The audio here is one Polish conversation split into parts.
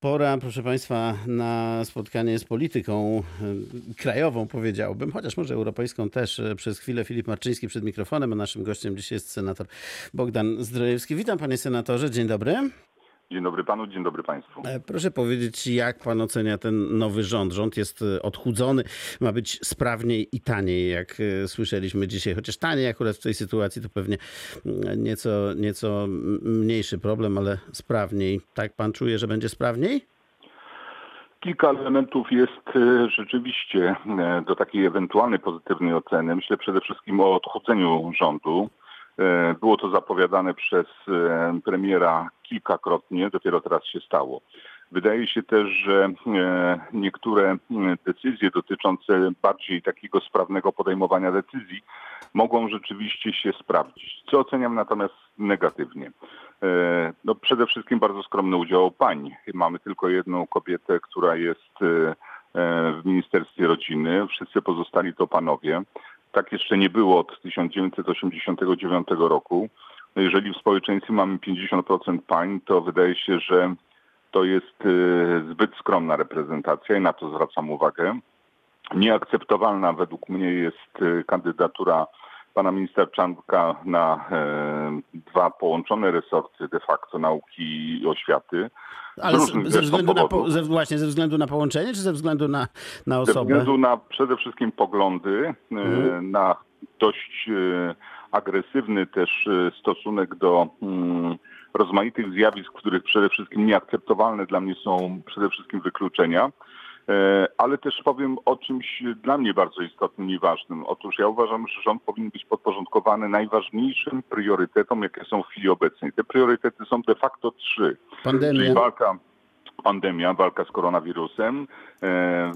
Pora, proszę Państwa, na spotkanie z polityką e, krajową, powiedziałbym, chociaż może europejską też. E, Przez chwilę Filip Marczyński przed mikrofonem, a naszym gościem dzisiaj jest senator Bogdan Zdrojewski. Witam panie senatorze, dzień dobry. Dzień dobry panu, dzień dobry państwu. E, Proszę powiedzieć, jak pan ocenia ten nowy rząd? Rząd jest e, odchudzony, ma być sprawniej i taniej, jak e, słyszeliśmy dzisiaj. Chociaż taniej akurat w tej sytuacji to pewnie nieco, nieco mniejszy problem, ale sprawniej. Tak pan czuje, że będzie sprawniej? Kilka elementów jest rzeczywiście do takiej ewentualnej pozytywnej oceny. Myślę przede wszystkim o odchudzeniu rządu. Było to zapowiadane przez premiera kilkakrotnie, dopiero teraz się stało. Wydaje się też, że e, niektóre m, decyzje dotyczące bardziej takiego sprawnego podejmowania decyzji mogą rzeczywiście się sprawdzić, co oceniam natomiast negatywnie. E, No przede wszystkim bardzo skromny udział pań. Mamy tylko jedną kobietę, która jest e, e, w Ministerstwie Rodziny. Wszyscy pozostali to panowie. Tak jeszcze nie było od 1989 roku. No Jeżeli w społeczeństwie mamy 50% pań, to wydaje się, że to jest e, zbyt skromna reprezentacja i na to zwracam uwagę. Nieakceptowalna według mnie jest e, kandydatura pana ministra Czanka na e, dwa połączone resorty de facto nauki i oświaty. Ale Z ze względu na, po, ze, właśnie ze względu na połączenie, czy ze względu na, na Ze osobę? względu na przede wszystkim poglądy, Mhm. na dość agresywny też e, stosunek do mm, rozmaitych zjawisk, których przede wszystkim nieakceptowalne dla mnie są przede wszystkim wykluczenia. E, Ale też powiem o czymś dla mnie bardzo istotnym i ważnym. Otóż ja uważam, że rząd powinien być podporządkowany najważniejszym priorytetom, jakie są w chwili obecnej. Te priorytety są de facto trzy. Czyli Pandemia. walka, pandemia, walka z koronawirusem, e,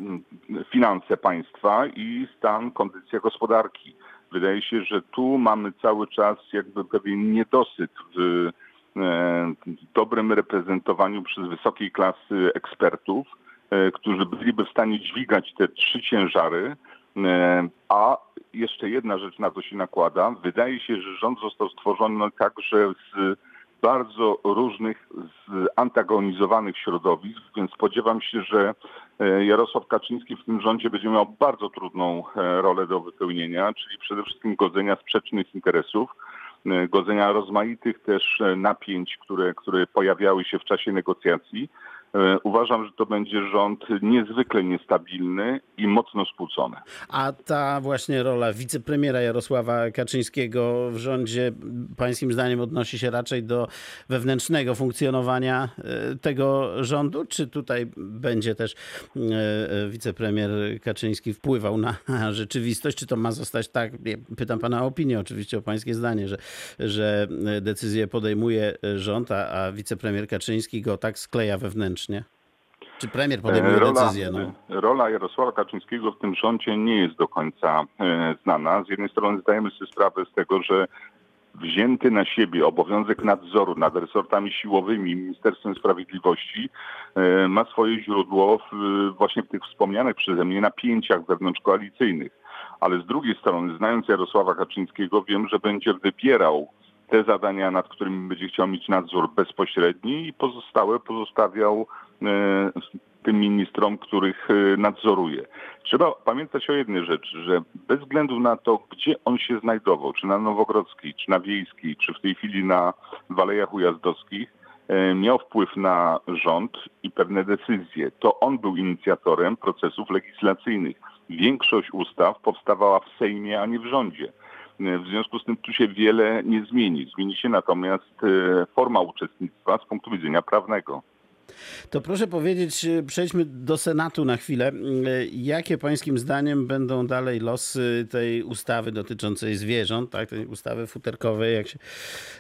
finanse państwa i stan, kondycja gospodarki. Wydaje się, że tu mamy cały czas jakby pewien niedosyt w e, dobrym reprezentowaniu przez wysokiej klasy ekspertów, e, którzy byliby w stanie dźwigać te trzy ciężary. E, A jeszcze jedna rzecz na to się nakłada. Wydaje się, że rząd został stworzony także z bardzo różnych zantagonizowanych środowisk, więc spodziewam się, że e, Jarosław Kaczyński w tym rządzie będzie miał bardzo trudną e, rolę do wypełnienia, czyli przede wszystkim godzenia sprzecznych interesów, e, godzenia rozmaitych też napięć, które, które pojawiały się w czasie negocjacji. E, Uważam, że to będzie rząd niezwykle niestabilny i mocno skłócony. A ta właśnie rola wicepremiera Jarosława Kaczyńskiego w rządzie, pańskim zdaniem, odnosi się raczej do wewnętrznego funkcjonowania e, tego rządu? Czy tutaj będzie też e, wicepremier Kaczyński wpływał na rzeczywistość? Czy to ma zostać tak? Pytam pana o opinię, oczywiście o pańskie zdanie, że, że decyzję podejmuje rząd, a, a wicepremier Kaczyński go tak skleja wewnętrznie. Czy premier podejmuje E, Rola, decyzję? No. rola Jarosława Kaczyńskiego w tym rządzie nie jest do końca e, znana. Z jednej strony zdajemy sobie sprawę z tego, że wzięty na siebie obowiązek nadzoru nad resortami siłowymi Ministerstwem Sprawiedliwości e, ma swoje źródło w, właśnie w tych wspomnianych przeze mnie napięciach wewnątrzkoalicyjnych. Ale z drugiej strony, znając Jarosława Kaczyńskiego, wiem, że będzie wybierał te zadania, nad którymi będzie chciał mieć nadzór bezpośredni i pozostałe pozostawiał e, tym ministrom, których e, nadzoruje. Trzeba pamiętać o jednej rzeczy, że bez względu na to, gdzie on się znajdował, czy na Nowogrodzkiej, czy na Wiejskiej, czy w tej chwili na Walejach Ujazdowskich, e, miał wpływ na rząd i pewne decyzje. To on był inicjatorem procesów legislacyjnych. Większość ustaw powstawała w Sejmie, a nie w rządzie. E, W związku z tym tu się wiele nie zmieni. Zmieni się natomiast e, forma uczestnictwa z punktu widzenia prawnego. To proszę powiedzieć, e, przejdźmy do Senatu na chwilę. E, Jakie pańskim zdaniem będą dalej losy tej ustawy dotyczącej zwierząt, tak, tej ustawy futerkowej, jak się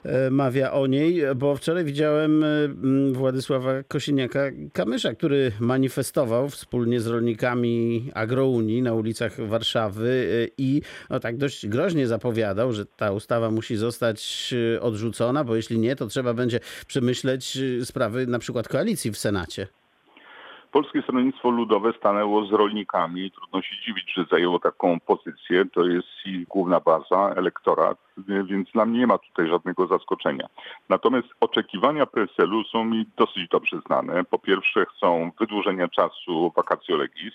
e, mawia o niej? Bo wczoraj widziałem e, m, Władysława Kosiniaka-Kamysza, który manifestował wspólnie z rolnikami Agrounii na ulicach Warszawy i no, tak dość groźnie zapowiadał, że ta ustawa musi zostać odrzucona, bo jeśli nie, to trzeba będzie przemyśleć sprawy na przykład koalicji w Senacie. Polskie Stronnictwo Ludowe stanęło z rolnikami. Trudno się dziwić, że zajęło taką pozycję. To jest ich główna baza, elektorat, więc dla mnie nie ma tutaj żadnego zaskoczenia. Natomiast oczekiwania PSL-u są mi dosyć dobrze znane. Po pierwsze chcą wydłużenia czasu vacatio legis.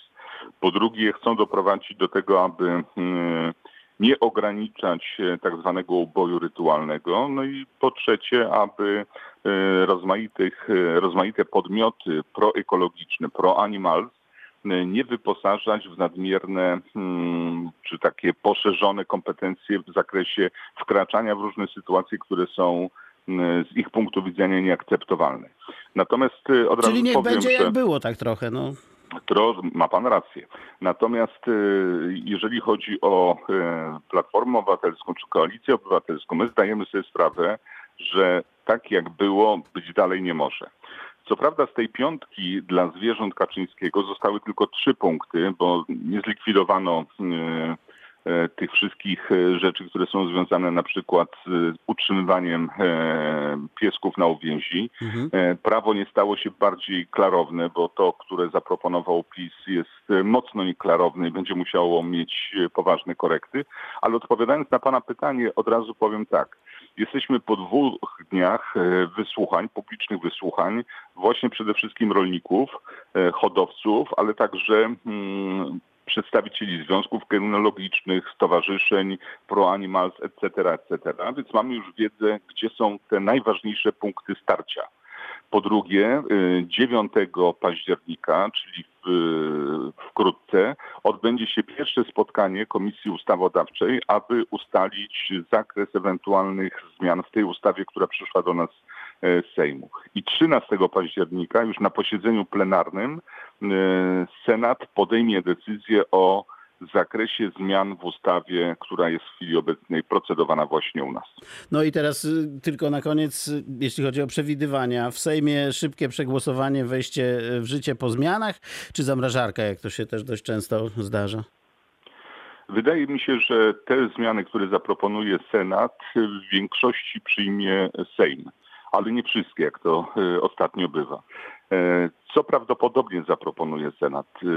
Po drugie chcą doprowadzić do tego, aby hmm, nie ograniczać tak zwanego uboju rytualnego. No i po trzecie, aby e, rozmaitych, e, rozmaite podmioty proekologiczne, pro-animals e, nie wyposażać w nadmierne hmm, czy takie poszerzone kompetencje w zakresie wkraczania w różne sytuacje, które są hmm, z ich punktu widzenia nieakceptowalne. Natomiast od Czyli razu niech powiem, będzie że... jak było tak trochę, no. To ma pan rację. Natomiast y, jeżeli chodzi o y, Platformę Obywatelską czy Koalicję Obywatelską, my zdajemy sobie sprawę, że tak jak było, być dalej nie może. Co prawda z tej piątki dla zwierząt Kaczyńskiego zostały tylko trzy punkty, bo nie zlikwidowano y, tych wszystkich e, rzeczy, które są związane na przykład z utrzymywaniem e, piesków na uwięzi. Mhm. Prawo nie stało się bardziej klarowne, bo to, które zaproponował PiS jest mocno nieklarowne i będzie musiało mieć poważne korekty. Ale odpowiadając na Pana pytanie, od razu powiem tak. Jesteśmy po dwóch dniach wysłuchań, publicznych wysłuchań, właśnie przede wszystkim rolników, hodowców, ale także mm, przedstawicieli związków kynologicznych, stowarzyszeń, pro-animals, etc., etc. Więc mamy już wiedzę, gdzie są te najważniejsze punkty starcia. Po drugie, 9 y, października, czyli w, wkrótce, odbędzie się pierwsze spotkanie Komisji Ustawodawczej, aby ustalić zakres ewentualnych zmian w tej ustawie, która przyszła do nas Sejmu. I 13 października, już na posiedzeniu plenarnym, e, Senat podejmie decyzję o zakresie zmian w ustawie, która jest w chwili obecnej procedowana właśnie u nas. No i teraz y, tylko na koniec, y, jeśli chodzi o przewidywania, w Sejmie szybkie przegłosowanie, wejście w życie po zmianach, czy zamrażarka, jak to się też dość często zdarza? Wydaje mi się, że te zmiany, które zaproponuje Senat, w większości przyjmie Sejm ale nie wszystkie, jak to e, ostatnio bywa. E, co prawdopodobnie zaproponuje Senat? E,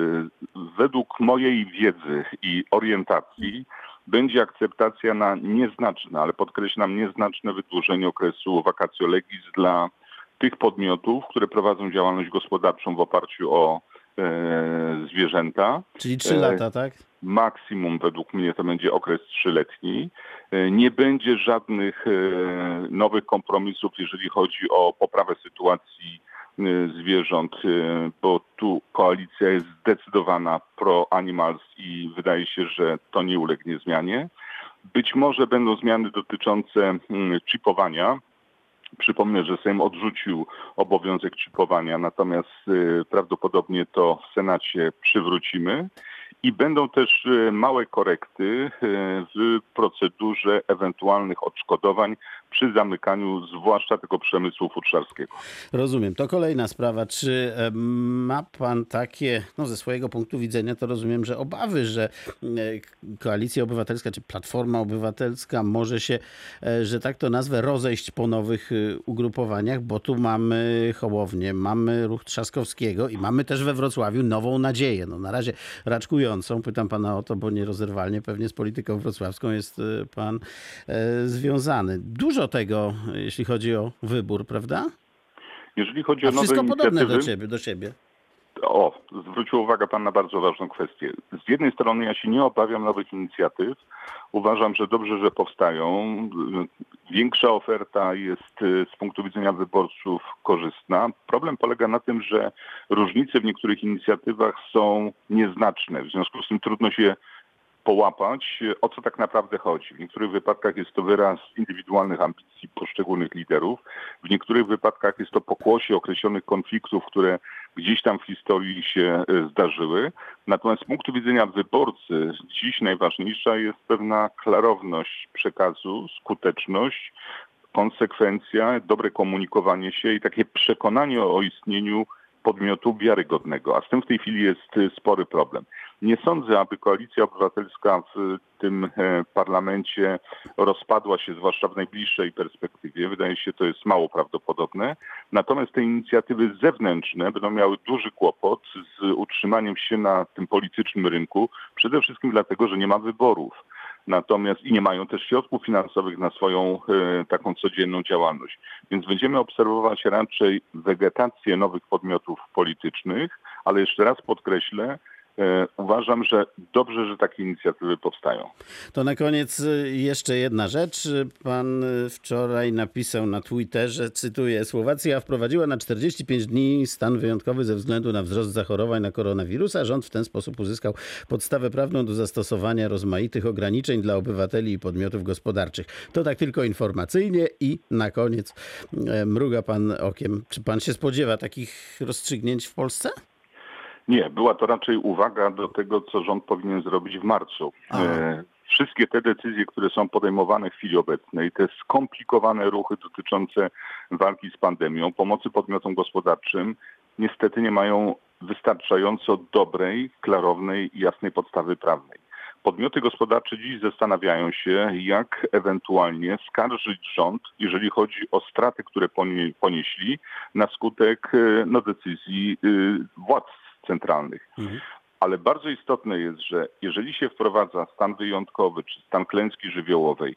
według mojej wiedzy i orientacji będzie akceptacja na nieznaczne, ale podkreślam nieznaczne wydłużenie okresu vacatio legis dla tych podmiotów, które prowadzą działalność gospodarczą w oparciu o zwierzęta. Czyli trzy lata, tak? Maksimum według mnie to będzie okres trzyletni. E, nie będzie żadnych e, nowych kompromisów, jeżeli chodzi o poprawę sytuacji e, zwierząt, bo tu koalicja jest zdecydowana pro animals i wydaje się, że to nie ulegnie zmianie. Być może będą zmiany dotyczące mm, chipowania. Przypomnę, że Sejm odrzucił obowiązek chipowania, natomiast prawdopodobnie to w Senacie przywrócimy i będą też e, małe korekty e, w procedurze ewentualnych odszkodowań przy zamykaniu zwłaszcza tego przemysłu futrzarskiego. Rozumiem. To kolejna sprawa. Czy e, ma pan takie, no ze swojego punktu widzenia to rozumiem, że obawy, że Koalicja Obywatelska czy Platforma Obywatelska może się, że tak to nazwę, rozejść po nowych ugrupowaniach, bo tu mamy Hołownię, mamy Ruch Trzaskowskiego i mamy też we Wrocławiu Nową Nadzieję. No na razie raczkują Pytam pana o to, bo nierozerwalnie pewnie z polityką wrocławską jest y, pan e, związany. Dużo tego, jeśli chodzi o wybór, prawda? Jeżeli chodzi A o nowe wszystko podobne do ciebie, do siebie. O, zwrócił uwagę Pan na bardzo ważną kwestię. Z jednej strony ja się nie obawiam nowych inicjatyw. Uważam, że dobrze, że powstają. Większa oferta jest y, z punktu widzenia wyborców korzystna. Problem polega na tym, że różnice w niektórych inicjatywach są nieznaczne. W związku z tym trudno się połapać, o co tak naprawdę chodzi. W niektórych wypadkach jest to wyraz indywidualnych ambicji poszczególnych liderów, w niektórych wypadkach jest to pokłosie określonych konfliktów, które gdzieś tam w historii się e, zdarzyły. Natomiast z punktu widzenia wyborcy dziś najważniejsza jest pewna klarowność przekazu, skuteczność, konsekwencja, dobre komunikowanie się i takie przekonanie o istnieniu podmiotu wiarygodnego, a z tym w tej chwili jest e, spory problem. Nie sądzę, aby koalicja obywatelska w tym e, parlamencie rozpadła się, zwłaszcza w najbliższej perspektywie. Wydaje się, to jest mało prawdopodobne. Natomiast te inicjatywy zewnętrzne będą miały duży kłopot z utrzymaniem się na tym politycznym rynku, przede wszystkim dlatego, że nie ma wyborów. Natomiast i nie mają też środków finansowych na swoją e, taką codzienną działalność. Więc będziemy obserwować raczej wegetację nowych podmiotów politycznych, ale jeszcze raz podkreślę, uważam, że dobrze, że takie inicjatywy powstają. To na koniec e, jeszcze jedna rzecz. Pan e, wczoraj napisał na Twitterze, cytuję, Słowacja wprowadziła na 45 dni stan wyjątkowy ze względu na wzrost zachorowań na koronawirusa. Rząd w ten sposób uzyskał podstawę prawną do zastosowania rozmaitych ograniczeń dla obywateli i podmiotów gospodarczych. To tak tylko informacyjnie i na koniec mruga pan okiem. Czy pan się spodziewa takich rozstrzygnięć w Polsce? Nie, była to raczej uwaga do tego, co rząd powinien zrobić w marcu. E, wszystkie te decyzje, które są podejmowane w chwili obecnej, te skomplikowane ruchy dotyczące walki z pandemią, pomocy podmiotom gospodarczym, niestety nie mają wystarczająco dobrej, klarownej i jasnej podstawy prawnej. Podmioty gospodarcze dziś zastanawiają się, jak ewentualnie skarżyć rząd, jeżeli chodzi o straty, które ponieśli na skutek e, no, decyzji e, władz centralnych. Mhm. Ale bardzo istotne jest, że jeżeli się wprowadza stan wyjątkowy czy stan klęski żywiołowej, e,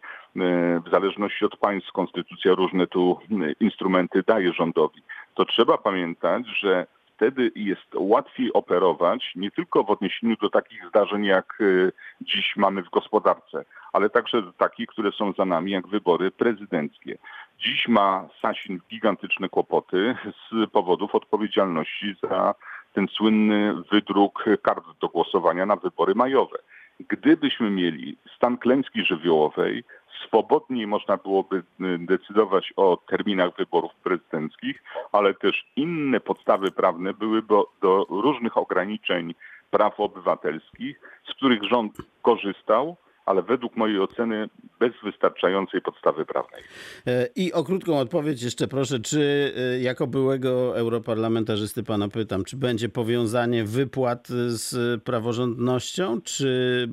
w zależności od państw, konstytucja różne tu instrumenty daje rządowi, to trzeba pamiętać, że wtedy jest łatwiej operować nie tylko w odniesieniu do takich zdarzeń, jak e, dziś mamy w gospodarce, ale także do takich, które są za nami, jak wybory prezydenckie. Dziś ma Sasin gigantyczne kłopoty z powodów odpowiedzialności za ten słynny wydruk kart do głosowania na wybory majowe. Gdybyśmy mieli stan klęski żywiołowej, swobodniej można byłoby y, decydować o terminach wyborów prezydenckich, ale też inne podstawy prawne byłyby do różnych ograniczeń praw obywatelskich, z których rząd korzystał ale według mojej oceny bez wystarczającej podstawy prawnej. E, I o krótką odpowiedź jeszcze proszę, czy e, jako byłego europarlamentarzysty pana pytam, czy będzie powiązanie wypłat z praworządnością, czy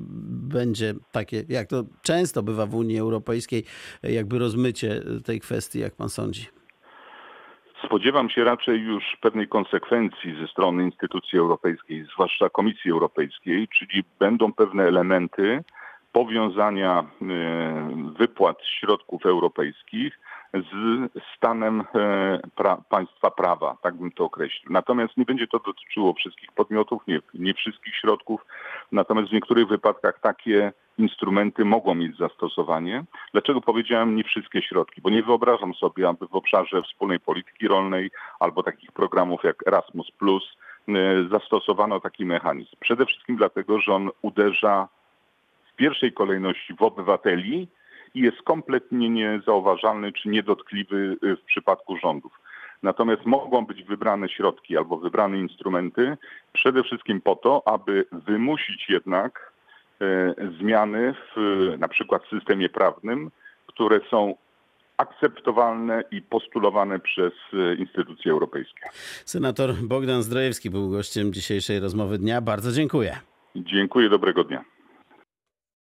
będzie takie, jak to często bywa w Unii Europejskiej, jakby rozmycie tej kwestii, jak pan sądzi? Spodziewam się raczej już pewnej konsekwencji ze strony instytucji europejskiej, zwłaszcza Komisji Europejskiej, czyli będą pewne elementy, powiązania e, wypłat środków europejskich z stanem e, pra państwa prawa, tak bym to określił. Natomiast nie będzie to dotyczyło wszystkich podmiotów, nie, nie wszystkich środków, natomiast w niektórych wypadkach takie instrumenty mogą mieć zastosowanie. Dlaczego powiedziałem nie wszystkie środki? Bo nie wyobrażam sobie, aby w obszarze wspólnej polityki rolnej albo takich programów jak Erasmus e, zastosowano taki mechanizm. Przede wszystkim dlatego, że on uderza w pierwszej kolejności w obywateli i jest kompletnie niezauważalny czy niedotkliwy y, w przypadku rządów. Natomiast mogą być wybrane środki albo wybrane instrumenty przede wszystkim po to, aby wymusić jednak e, zmiany w na przykład systemie prawnym, które są akceptowalne i postulowane przez e, instytucje europejskie. Senator Bogdan Zdrojewski był gościem dzisiejszej rozmowy dnia. Bardzo dziękuję. Dziękuję, dobrego dnia.